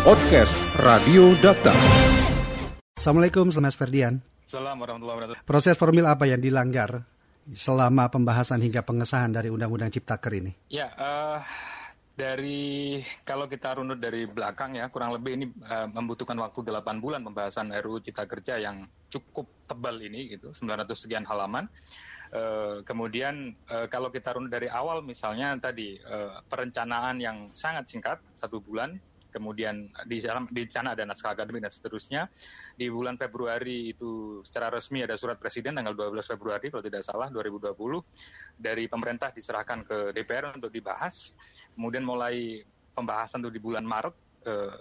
Podcast Radio Data. Assalamualaikum, selamat Ferdian. Assalamualaikum warahmatullahi wabarakatuh. Proses formil apa yang dilanggar selama pembahasan hingga pengesahan dari Undang-Undang Ciptaker ini? Ya, uh, dari kalau kita runut dari belakang ya, kurang lebih ini uh, membutuhkan waktu 8 bulan pembahasan RUU Cipta Kerja yang cukup tebal ini, gitu, 900 sekian halaman. Uh, kemudian uh, kalau kita runut dari awal misalnya tadi uh, perencanaan yang sangat singkat, satu bulan, kemudian di dalam di sana ada naskah akademik dan seterusnya. Di bulan Februari itu secara resmi ada surat presiden tanggal 12 Februari kalau tidak salah 2020 dari pemerintah diserahkan ke DPR untuk dibahas. Kemudian mulai pembahasan itu di bulan Maret eh,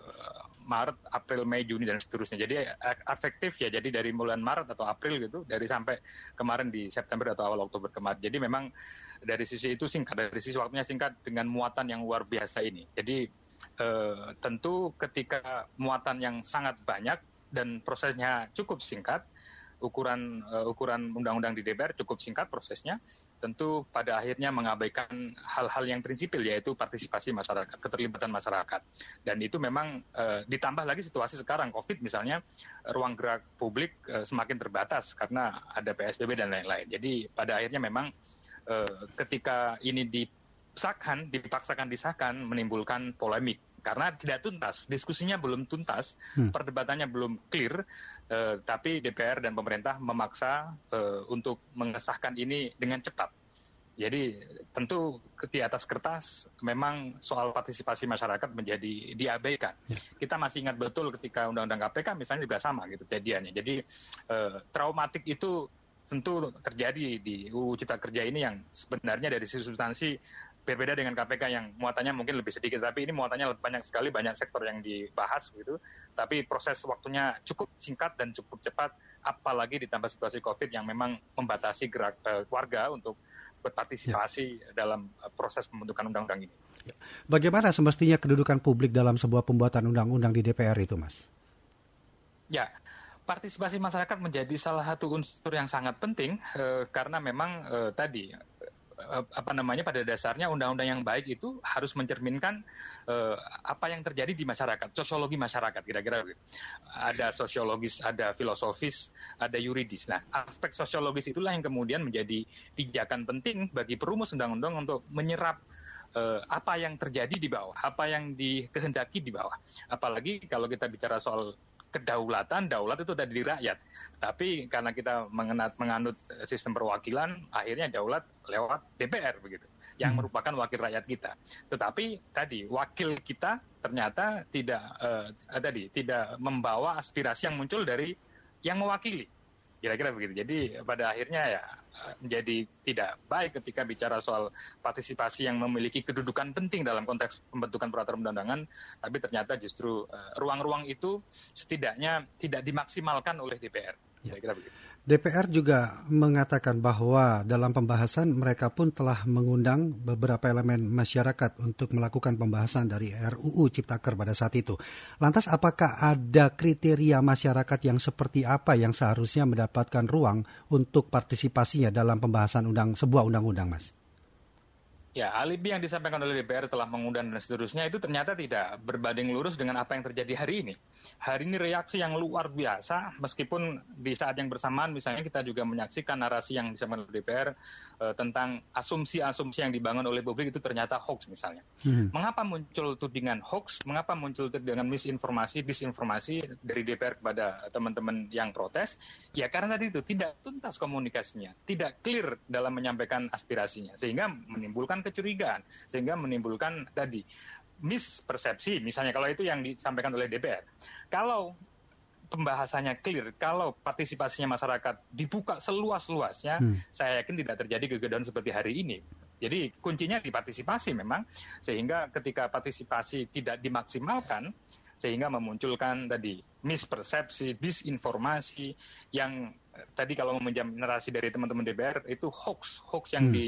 Maret, April, Mei, Juni dan seterusnya. Jadi efektif ya. Jadi dari bulan Maret atau April gitu, dari sampai kemarin di September atau awal Oktober kemarin. Jadi memang dari sisi itu singkat, dari sisi waktunya singkat dengan muatan yang luar biasa ini. Jadi eh, tentu ketika muatan yang sangat banyak dan prosesnya cukup singkat, ukuran uh, ukuran undang-undang di DPR cukup singkat prosesnya, tentu pada akhirnya mengabaikan hal-hal yang prinsipil yaitu partisipasi masyarakat, keterlibatan masyarakat. Dan itu memang uh, ditambah lagi situasi sekarang COVID misalnya ruang gerak publik uh, semakin terbatas karena ada PSBB dan lain-lain. Jadi pada akhirnya memang uh, ketika ini disahkan, dipaksakan disahkan menimbulkan polemik karena tidak tuntas, diskusinya belum tuntas, hmm. perdebatannya belum clear, eh, tapi DPR dan pemerintah memaksa eh, untuk mengesahkan ini dengan cepat. Jadi tentu di atas kertas memang soal partisipasi masyarakat menjadi diabaikan. Ya. Kita masih ingat betul ketika Undang-Undang KPK misalnya juga sama gitu kejadiannya. Jadi eh, traumatik itu tentu terjadi di UU Cipta Kerja ini yang sebenarnya dari sisi substansi berbeda dengan KPK yang muatannya mungkin lebih sedikit, tapi ini muatannya banyak sekali, banyak sektor yang dibahas gitu. Tapi proses waktunya cukup singkat dan cukup cepat, apalagi ditambah situasi COVID yang memang membatasi gerak uh, warga untuk berpartisipasi ya. dalam uh, proses pembentukan undang-undang ini. Ya. Bagaimana semestinya kedudukan publik dalam sebuah pembuatan undang-undang di DPR itu, Mas? Ya, partisipasi masyarakat menjadi salah satu unsur yang sangat penting uh, karena memang uh, tadi Eh, apa namanya pada dasarnya undang-undang yang baik itu harus mencerminkan uh, apa yang terjadi di masyarakat, sosiologi masyarakat kira-kira Ada sosiologis, ada filosofis, ada yuridis. Nah, aspek sosiologis itulah yang kemudian menjadi pijakan penting bagi perumus undang-undang untuk menyerap uh, apa yang terjadi di bawah, apa yang dikehendaki di bawah. Apalagi kalau kita bicara soal kedaulatan, daulat itu dari rakyat. Tapi karena kita mengenat, menganut sistem perwakilan, akhirnya daulat lewat DPR begitu, yang hmm. merupakan wakil rakyat kita. Tetapi tadi wakil kita ternyata tidak uh, tadi tidak membawa aspirasi yang muncul dari yang mewakili. Kira-kira begitu. Jadi pada akhirnya ya menjadi tidak baik ketika bicara soal partisipasi yang memiliki kedudukan penting dalam konteks pembentukan peraturan undangan, tapi ternyata justru eh, ruang-ruang uh, itu setidaknya tidak dimaksimalkan oleh DPR. Ya. Kira begitu. DPR juga mengatakan bahwa dalam pembahasan mereka pun telah mengundang beberapa elemen masyarakat untuk melakukan pembahasan dari RUU Ciptaker pada saat itu. Lantas apakah ada kriteria masyarakat yang seperti apa yang seharusnya mendapatkan ruang untuk partisipasinya dalam pembahasan undang sebuah undang-undang, Mas? Ya, alibi yang disampaikan oleh DPR telah mengundang dan seterusnya itu ternyata tidak berbanding lurus dengan apa yang terjadi hari ini. Hari ini reaksi yang luar biasa, meskipun di saat yang bersamaan misalnya kita juga menyaksikan narasi yang disampaikan oleh DPR uh, tentang asumsi-asumsi yang dibangun oleh publik itu ternyata hoax misalnya. Hmm. Mengapa muncul tudingan hoax? Mengapa muncul tudingan misinformasi, disinformasi dari DPR kepada teman-teman yang protes? Ya karena tadi itu tidak tuntas komunikasinya, tidak clear dalam menyampaikan aspirasinya, sehingga menimbulkan menimbulkan kecurigaan sehingga menimbulkan tadi mispersepsi misalnya kalau itu yang disampaikan oleh DPR. Kalau pembahasannya clear, kalau partisipasinya masyarakat dibuka seluas-luasnya, hmm. saya yakin tidak terjadi kegaduhan seperti hari ini. Jadi kuncinya di partisipasi memang, sehingga ketika partisipasi tidak dimaksimalkan, sehingga memunculkan tadi mispersepsi, disinformasi yang tadi kalau meminjam narasi dari teman-teman DPR itu hoax, hoax yang hmm. di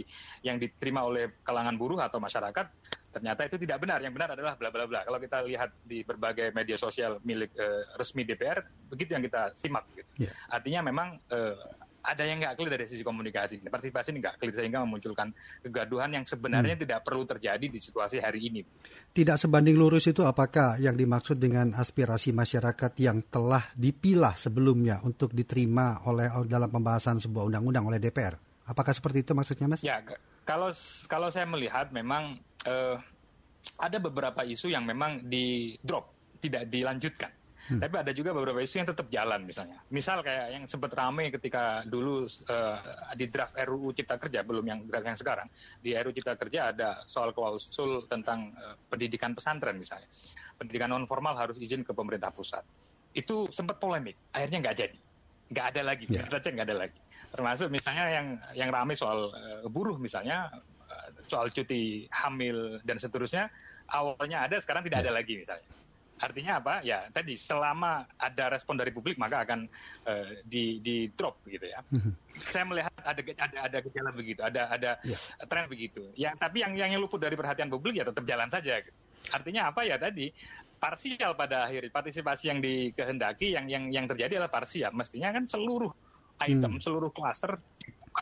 yang diterima oleh kalangan buruh atau masyarakat ternyata itu tidak benar. Yang benar adalah bla bla bla. Kalau kita lihat di berbagai media sosial milik uh, resmi DPR, begitu yang kita simak. Gitu. Yeah. Artinya memang uh, ada yang nggak clear dari sisi komunikasi. Partisipasi ini nggak clear sehingga memunculkan kegaduhan yang sebenarnya hmm. tidak perlu terjadi di situasi hari ini. Tidak sebanding lurus itu apakah yang dimaksud dengan aspirasi masyarakat yang telah dipilah sebelumnya untuk diterima oleh dalam pembahasan sebuah undang-undang oleh DPR? Apakah seperti itu maksudnya, Mas? Ya, kalau kalau saya melihat memang uh, ada beberapa isu yang memang di drop, tidak dilanjutkan Hmm. Tapi ada juga beberapa isu yang tetap jalan misalnya. Misal kayak yang sempat ramai ketika dulu uh, di draft RUU Cipta Kerja, belum yang draft yang sekarang. Di RUU Cipta Kerja ada soal klausul tentang uh, pendidikan pesantren misalnya. Pendidikan non formal harus izin ke pemerintah pusat. Itu sempat polemik, akhirnya nggak jadi. Nggak ada lagi, yeah. saja nggak ada lagi. Termasuk misalnya yang yang ramai soal uh, buruh misalnya, uh, soal cuti hamil dan seterusnya, awalnya ada, sekarang tidak yeah. ada lagi misalnya Artinya apa? Ya tadi selama ada respon dari publik maka akan uh, di di drop gitu ya. Mm-hmm. Saya melihat ada ada ada gejala begitu, ada ada yeah. tren begitu. Ya tapi yang yang luput dari perhatian publik ya tetap jalan saja. Artinya apa ya tadi? Parsial pada akhir partisipasi yang dikehendaki yang yang yang terjadi adalah parsial. Mestinya kan seluruh item, hmm. seluruh klaster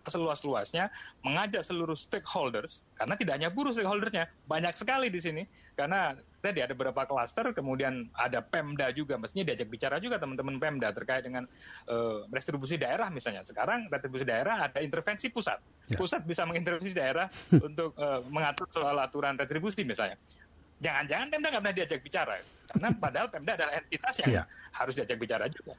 seluas-luasnya, mengajak seluruh stakeholders, karena tidak hanya buruh stakeholdersnya, banyak sekali di sini, karena tadi ada beberapa klaster, kemudian ada Pemda juga, mestinya diajak bicara juga teman-teman Pemda terkait dengan uh, restribusi daerah misalnya. Sekarang restribusi daerah ada intervensi pusat, ya. pusat bisa mengintervensi daerah untuk uh, mengatur soal aturan retribusi misalnya. Jangan-jangan Pemda nggak pernah diajak bicara, karena padahal Pemda adalah entitas yang ya. harus diajak bicara juga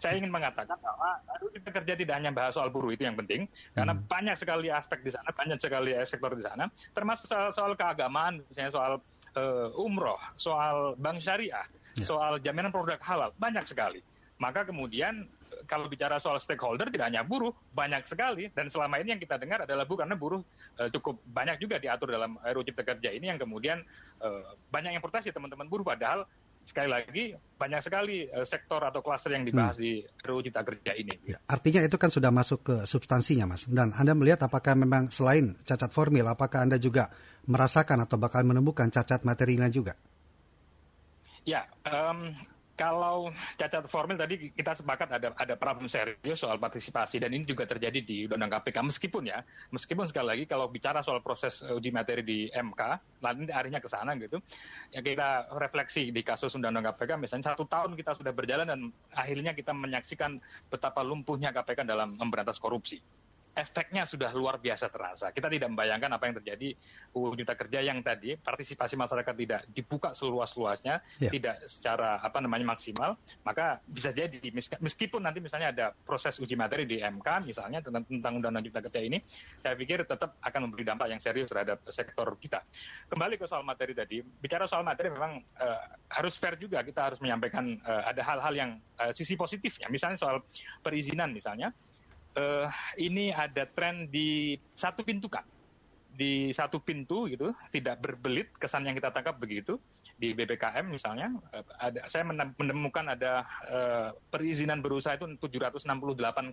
saya ingin mengatakan bahwa kita kerja tidak hanya bahas soal buruh itu yang penting, karena hmm. banyak sekali aspek di sana, banyak sekali sektor di sana, termasuk soal, soal keagamaan, misalnya soal uh, umroh, soal bank syariah, ya. soal jaminan produk halal, banyak sekali. Maka kemudian kalau bicara soal stakeholder tidak hanya buruh, banyak sekali dan selama ini yang kita dengar adalah buruh karena buruh uh, cukup banyak juga diatur dalam RUU Cipta Kerja ini yang kemudian uh, banyak yang protes teman-teman buruh padahal sekali lagi banyak sekali uh, sektor atau klaster yang dibahas hmm. di RUU Cipta Kerja ini. Ya, artinya itu kan sudah masuk ke substansinya, Mas. Dan Anda melihat apakah memang selain cacat formil, apakah Anda juga merasakan atau bakal menemukan cacat materinya juga? Ya, um, kalau cacat formil tadi kita sepakat ada ada problem serius soal partisipasi dan ini juga terjadi di Undang-Undang KPK. Meskipun ya meskipun sekali lagi kalau bicara soal proses eh, uji materi di MK nanti arahnya ke sana gitu ya kita refleksi di kasus Undang-Undang KPK misalnya satu tahun kita sudah berjalan dan akhirnya kita menyaksikan betapa lumpuhnya KPK dalam memberantas korupsi efeknya sudah luar biasa terasa. Kita tidak membayangkan apa yang terjadi UU Cipta Kerja yang tadi partisipasi masyarakat tidak dibuka seluas-luasnya, yeah. tidak secara apa namanya maksimal, maka bisa jadi meskipun nanti misalnya ada proses uji materi di MK misalnya tentang, tentang Undang-Undang Cipta Kerja ini, saya pikir tetap akan memberi dampak yang serius terhadap sektor kita. Kembali ke soal materi tadi, bicara soal materi memang uh, harus fair juga kita harus menyampaikan uh, ada hal-hal yang uh, sisi positifnya, misalnya soal perizinan misalnya uh, ini ada tren di satu pintu kan di satu pintu gitu tidak berbelit kesan yang kita tangkap begitu. Di BPKM misalnya uh, ada saya menemukan ada uh, perizinan berusaha itu 768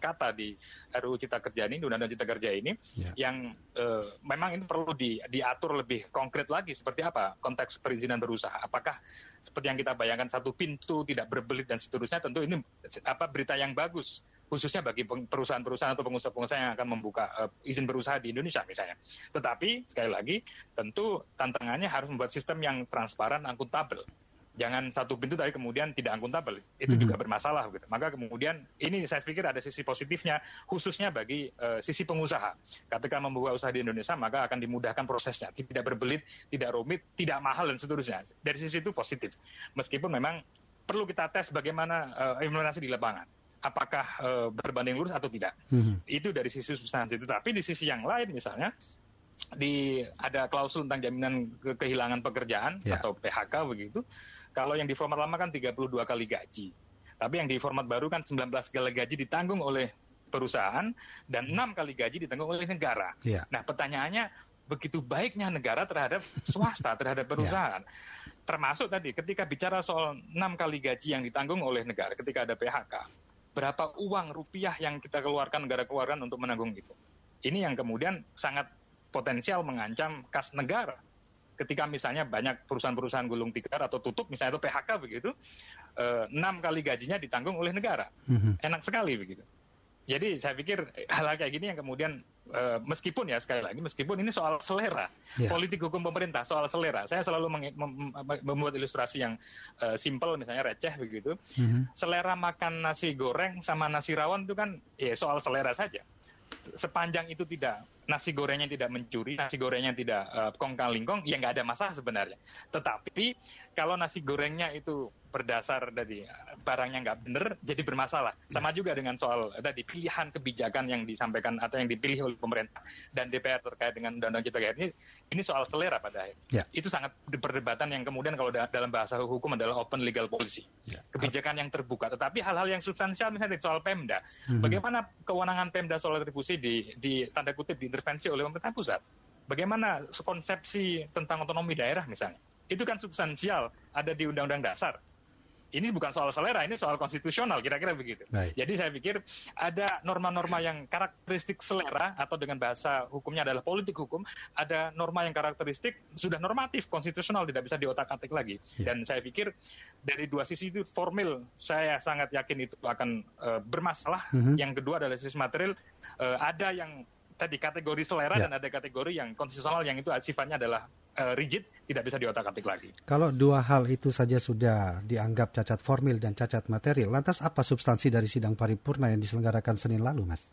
kata di RUU Cipta Kerja ini Undang-Undang Cipta Kerja ini yeah. yang uh, memang ini perlu di, diatur lebih konkret lagi seperti apa konteks perizinan berusaha. Apakah seperti yang kita bayangkan satu pintu tidak berbelit dan seterusnya tentu ini apa berita yang bagus khususnya bagi perusahaan-perusahaan atau pengusaha-pengusaha yang akan membuka uh, izin berusaha di Indonesia misalnya. Tetapi sekali lagi tentu tantangannya harus membuat sistem yang transparan, akuntabel. Jangan satu pintu tapi kemudian tidak akuntabel. Itu hmm. juga bermasalah gitu. Maka kemudian ini saya pikir ada sisi positifnya khususnya bagi uh, sisi pengusaha. Ketika membuka usaha di Indonesia maka akan dimudahkan prosesnya, tidak berbelit, tidak rumit, tidak mahal dan seterusnya. Dari sisi itu positif. Meskipun memang perlu kita tes bagaimana uh, implementasi di lapangan apakah uh, berbanding lurus atau tidak. Hmm. Itu dari sisi substansi itu. Tapi di sisi yang lain misalnya di ada klausul tentang jaminan ke kehilangan pekerjaan yeah. atau PHK begitu. Kalau yang di format lama kan 32 kali gaji. Tapi yang di format baru kan 19 kali gaji ditanggung oleh perusahaan dan enam kali gaji ditanggung oleh negara. Yeah. Nah, pertanyaannya begitu baiknya negara terhadap swasta, terhadap ya. perusahaan. Yeah. Termasuk tadi ketika bicara soal enam kali gaji yang ditanggung oleh negara ketika ada PHK berapa uang rupiah yang kita keluarkan negara keluarkan untuk menanggung itu. Ini yang kemudian sangat potensial mengancam kas negara. Ketika misalnya banyak perusahaan-perusahaan gulung tikar atau tutup, misalnya itu PHK begitu, eh, enam kali gajinya ditanggung oleh negara. Mm-hmm. Enak sekali begitu. Jadi saya pikir hal-hal kayak gini yang kemudian uh, meskipun ya sekali lagi meskipun ini soal selera yeah. politik hukum pemerintah soal selera saya selalu mem mem membuat ilustrasi yang uh, simple misalnya receh begitu mm-hmm. selera makan nasi goreng sama nasi rawon itu kan ya soal selera saja sepanjang itu tidak nasi gorengnya tidak mencuri, nasi gorengnya tidak uh, kong kang lingkong, ya nggak ada masalah sebenarnya. Tetapi kalau nasi gorengnya itu berdasar dari barangnya nggak benar jadi bermasalah. Sama juga dengan soal tadi pilihan kebijakan yang disampaikan atau yang dipilih oleh pemerintah dan DPR terkait dengan undang-undang cipta kerja ini ini soal selera pada akhirnya. Ya. Itu sangat perdebatan yang kemudian kalau dalam bahasa hukum adalah open legal policy. Ya. Kebijakan yang terbuka. Tetapi hal-hal yang substansial misalnya soal Pemda, hmm. bagaimana kewenangan Pemda soal retribusi di, di tanda kutip diintervensi oleh pemerintah pusat? Bagaimana konsepsi tentang otonomi daerah misalnya? Itu kan substansial ada di Undang-Undang Dasar ini bukan soal selera, ini soal konstitusional, kira-kira begitu. Baik. Jadi saya pikir ada norma-norma yang karakteristik selera atau dengan bahasa hukumnya adalah politik hukum, ada norma yang karakteristik sudah normatif, konstitusional, tidak bisa diotak-atik lagi. Ya. Dan saya pikir dari dua sisi itu formil, saya sangat yakin itu akan uh, bermasalah. Mm -hmm. Yang kedua adalah sisi material, uh, ada yang tadi kategori selera ya. dan ada kategori yang konstitusional yang itu sifatnya adalah uh, rigid, tidak bisa diotak-atik lagi. Kalau dua hal itu saja sudah dianggap cacat formil dan cacat material, lantas apa substansi dari sidang paripurna yang diselenggarakan Senin lalu, Mas?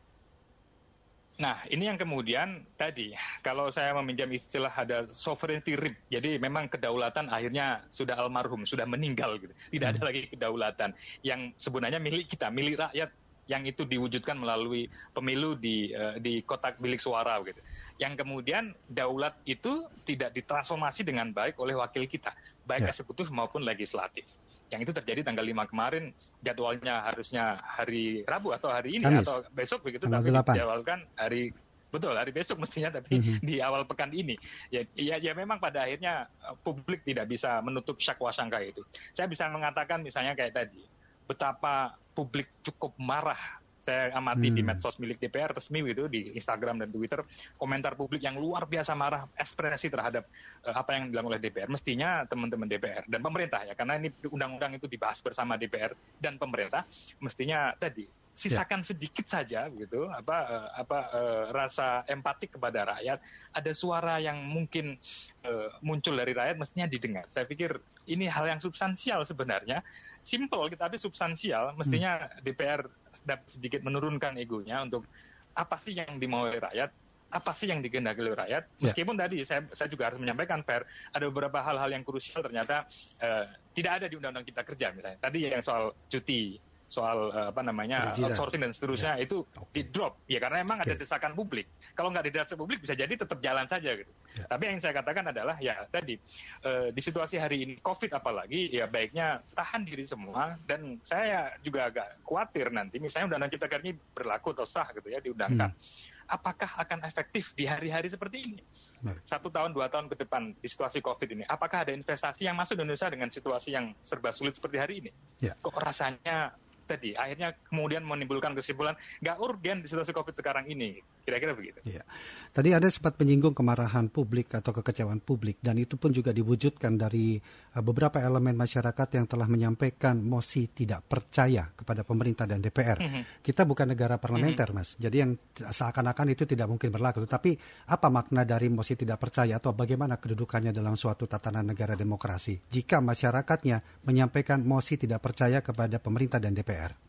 Nah, ini yang kemudian tadi, kalau saya meminjam istilah ada sovereignty rip, jadi memang kedaulatan akhirnya sudah almarhum, sudah meninggal gitu. Tidak hmm. ada lagi kedaulatan yang sebenarnya milik kita, milik rakyat yang itu diwujudkan melalui pemilu di uh, di kotak bilik suara gitu. Yang kemudian daulat itu tidak ditransformasi dengan baik oleh wakil kita, baik ya. eksekutif maupun legislatif. Yang itu terjadi tanggal 5 kemarin, jadwalnya harusnya hari Rabu atau hari ini Kamis. atau besok begitu, tanggal tapi dijadwalkan hari betul hari besok mestinya tapi mm -hmm. di awal pekan ini ya, ya ya memang pada akhirnya eh, publik tidak bisa menutup syakwa sangka itu saya bisa mengatakan misalnya kayak tadi betapa publik cukup marah saya amati hmm. di medsos milik DPR resmi gitu di Instagram dan Twitter komentar publik yang luar biasa marah ekspresi terhadap uh, apa yang dilakukan oleh DPR mestinya teman-teman DPR dan pemerintah ya karena ini undang-undang itu dibahas bersama DPR dan pemerintah mestinya tadi sisakan yeah. sedikit saja gitu apa uh, apa uh, rasa empatik kepada rakyat ada suara yang mungkin uh, muncul dari rakyat mestinya didengar saya pikir ini hal yang substansial sebenarnya simple tapi substansial mestinya hmm. DPR dapat sedikit menurunkan egonya untuk apa sih yang dimau oleh rakyat apa sih yang digendaki oleh rakyat ya. meskipun yeah. tadi saya saya juga harus menyampaikan fair ada beberapa hal-hal yang krusial ternyata uh, tidak ada di undang-undang kita kerja misalnya tadi yang soal cuti soal uh, apa namanya Perizinan. outsourcing dan seterusnya ya. itu okay. di drop ya karena memang okay. ada desakan publik kalau nggak ada desakan publik bisa jadi tetap jalan saja gitu ya. tapi yang saya katakan adalah ya tadi uh, di situasi hari ini covid apalagi ya baiknya tahan diri semua dan saya juga agak khawatir nanti misalnya undang-undang cipta kerja ini berlaku atau sah gitu ya diundangkan hmm. apakah akan efektif di hari-hari seperti ini satu tahun dua tahun ke depan di situasi COVID ini, apakah ada investasi yang masuk di Indonesia dengan situasi yang serba sulit seperti hari ini? Ya. Kok rasanya tadi akhirnya kemudian menimbulkan kesimpulan nggak urgen di situasi COVID sekarang ini. Kira-kira begitu. Iya. Tadi ada sempat menyinggung kemarahan publik atau kekecewaan publik dan itu pun juga diwujudkan dari uh, beberapa elemen masyarakat yang telah menyampaikan mosi tidak percaya kepada pemerintah dan DPR. Mm -hmm. Kita bukan negara parlementer, mm -hmm. Mas. Jadi yang seakan-akan itu tidak mungkin berlaku. Tapi apa makna dari mosi tidak percaya atau bagaimana kedudukannya dalam suatu tatanan negara demokrasi jika masyarakatnya menyampaikan mosi tidak percaya kepada pemerintah dan DPR?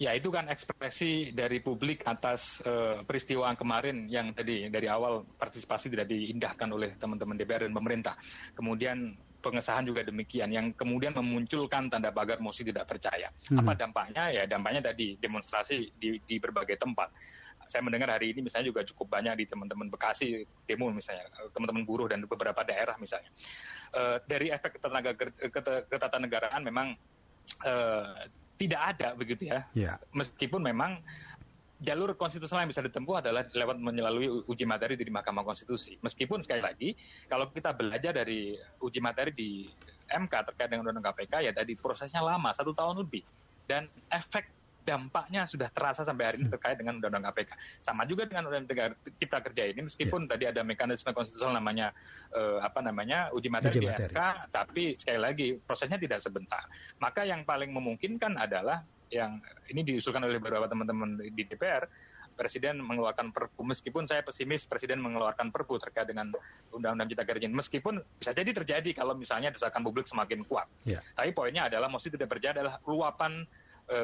Ya itu kan ekspresi dari publik atas uh, peristiwa kemarin yang tadi dari awal partisipasi tidak diindahkan oleh teman-teman DPR dan pemerintah. Kemudian pengesahan juga demikian yang kemudian memunculkan tanda pagar mosi tidak percaya. Hmm. Apa dampaknya? Ya dampaknya tadi demonstrasi di, di berbagai tempat. Saya mendengar hari ini misalnya juga cukup banyak di teman-teman Bekasi demo misalnya, teman-teman buruh dan beberapa daerah misalnya. Uh, dari efek tenaga ketatanegaraan memang uh, tidak ada begitu ya. Yeah. Meskipun memang jalur konstitusional yang bisa ditempuh adalah lewat melalui uji materi di Mahkamah Konstitusi. Meskipun sekali lagi kalau kita belajar dari uji materi di MK terkait dengan undang-undang KPK ya tadi prosesnya lama satu tahun lebih dan efek dampaknya sudah terasa sampai hari ini hmm. terkait dengan undang-undang KPK. Sama juga dengan undang-undang Cipta Kerja ini, meskipun yeah. tadi ada mekanisme konstitusional namanya uh, apa namanya uji materi uji di MK, tapi sekali lagi prosesnya tidak sebentar. Maka yang paling memungkinkan adalah yang ini diusulkan oleh beberapa teman-teman di DPR Presiden mengeluarkan perpu meskipun saya pesimis Presiden mengeluarkan perpu terkait dengan Undang-Undang Cipta Kerja meskipun bisa jadi terjadi kalau misalnya desakan publik semakin kuat. Yeah. Tapi poinnya adalah mesti tidak terjadi adalah luapan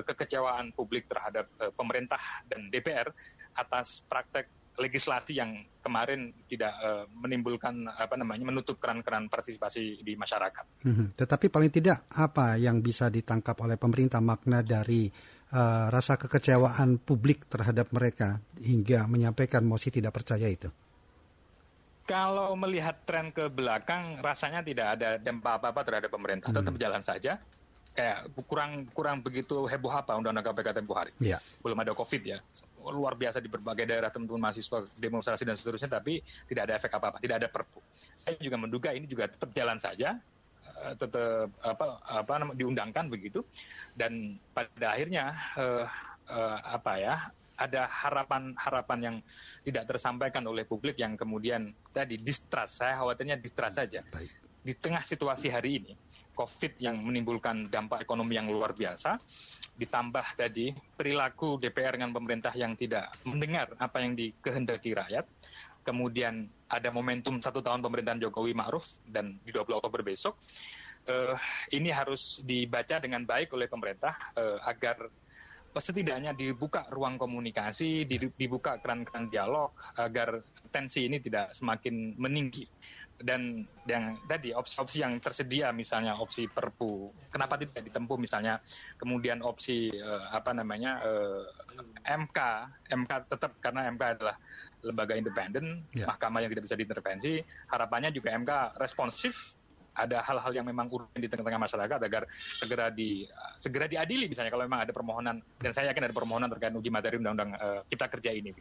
kekecewaan publik terhadap uh, pemerintah dan DPR atas praktek legislasi yang kemarin tidak uh, menimbulkan apa namanya menutup keran-keran partisipasi di masyarakat. Hmm, tetapi paling tidak apa yang bisa ditangkap oleh pemerintah makna dari uh, rasa kekecewaan publik terhadap mereka hingga menyampaikan mosi tidak percaya itu? Kalau melihat tren ke belakang, rasanya tidak ada dampak apa-apa terhadap pemerintah, hmm. tetap jalan saja. Kayak kurang kurang begitu heboh apa undang-undang KPK tempoh hari. Ya. Belum ada COVID ya, luar biasa di berbagai daerah teman-teman mahasiswa demonstrasi dan seterusnya, tapi tidak ada efek apa-apa, tidak ada perpu. Saya juga menduga ini juga tetap jalan saja, Eh, tetap apa apa diundangkan begitu dan pada akhirnya uh, uh, apa ya ada harapan-harapan yang tidak tersampaikan oleh publik yang kemudian tadi distrust saya khawatirnya distrust saja Baik. di tengah situasi hari ini COVID yang menimbulkan dampak ekonomi yang luar biasa. Ditambah tadi perilaku DPR dengan pemerintah yang tidak mendengar apa yang dikehendaki rakyat. Kemudian ada momentum satu tahun pemerintahan Jokowi Ma'ruf dan di 20 Oktober besok, uh, ini harus dibaca dengan baik oleh pemerintah uh, agar setidaknya dibuka ruang komunikasi, dibuka keran-keran dialog agar tensi ini tidak semakin meninggi. Dan yang tadi opsi-opsi yang tersedia misalnya opsi perpu, kenapa tidak ditempuh misalnya kemudian opsi uh, apa namanya uh, MK, MK tetap karena MK adalah lembaga independen, ya. mahkamah yang tidak bisa diintervensi. Harapannya juga MK responsif ada hal-hal yang memang urgent di tengah-tengah masyarakat agar segera di segera diadili misalnya kalau memang ada permohonan dan saya yakin ada permohonan terkait uji materi undang-undang uh, Cipta Kerja ini.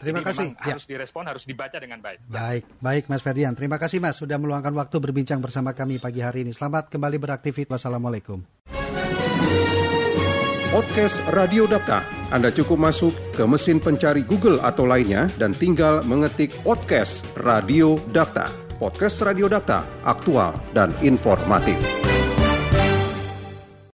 Terima Jadi kasih. Ya. Harus direspon, harus dibaca dengan baik. Baik, baik Mas Ferdian. Terima kasih Mas sudah meluangkan waktu berbincang bersama kami pagi hari ini. Selamat kembali beraktivitas. Wassalamualaikum. Podcast Radio Data. Anda cukup masuk ke mesin pencari Google atau lainnya dan tinggal mengetik podcast Radio Data. Podcast Radio Data, aktual dan informatif.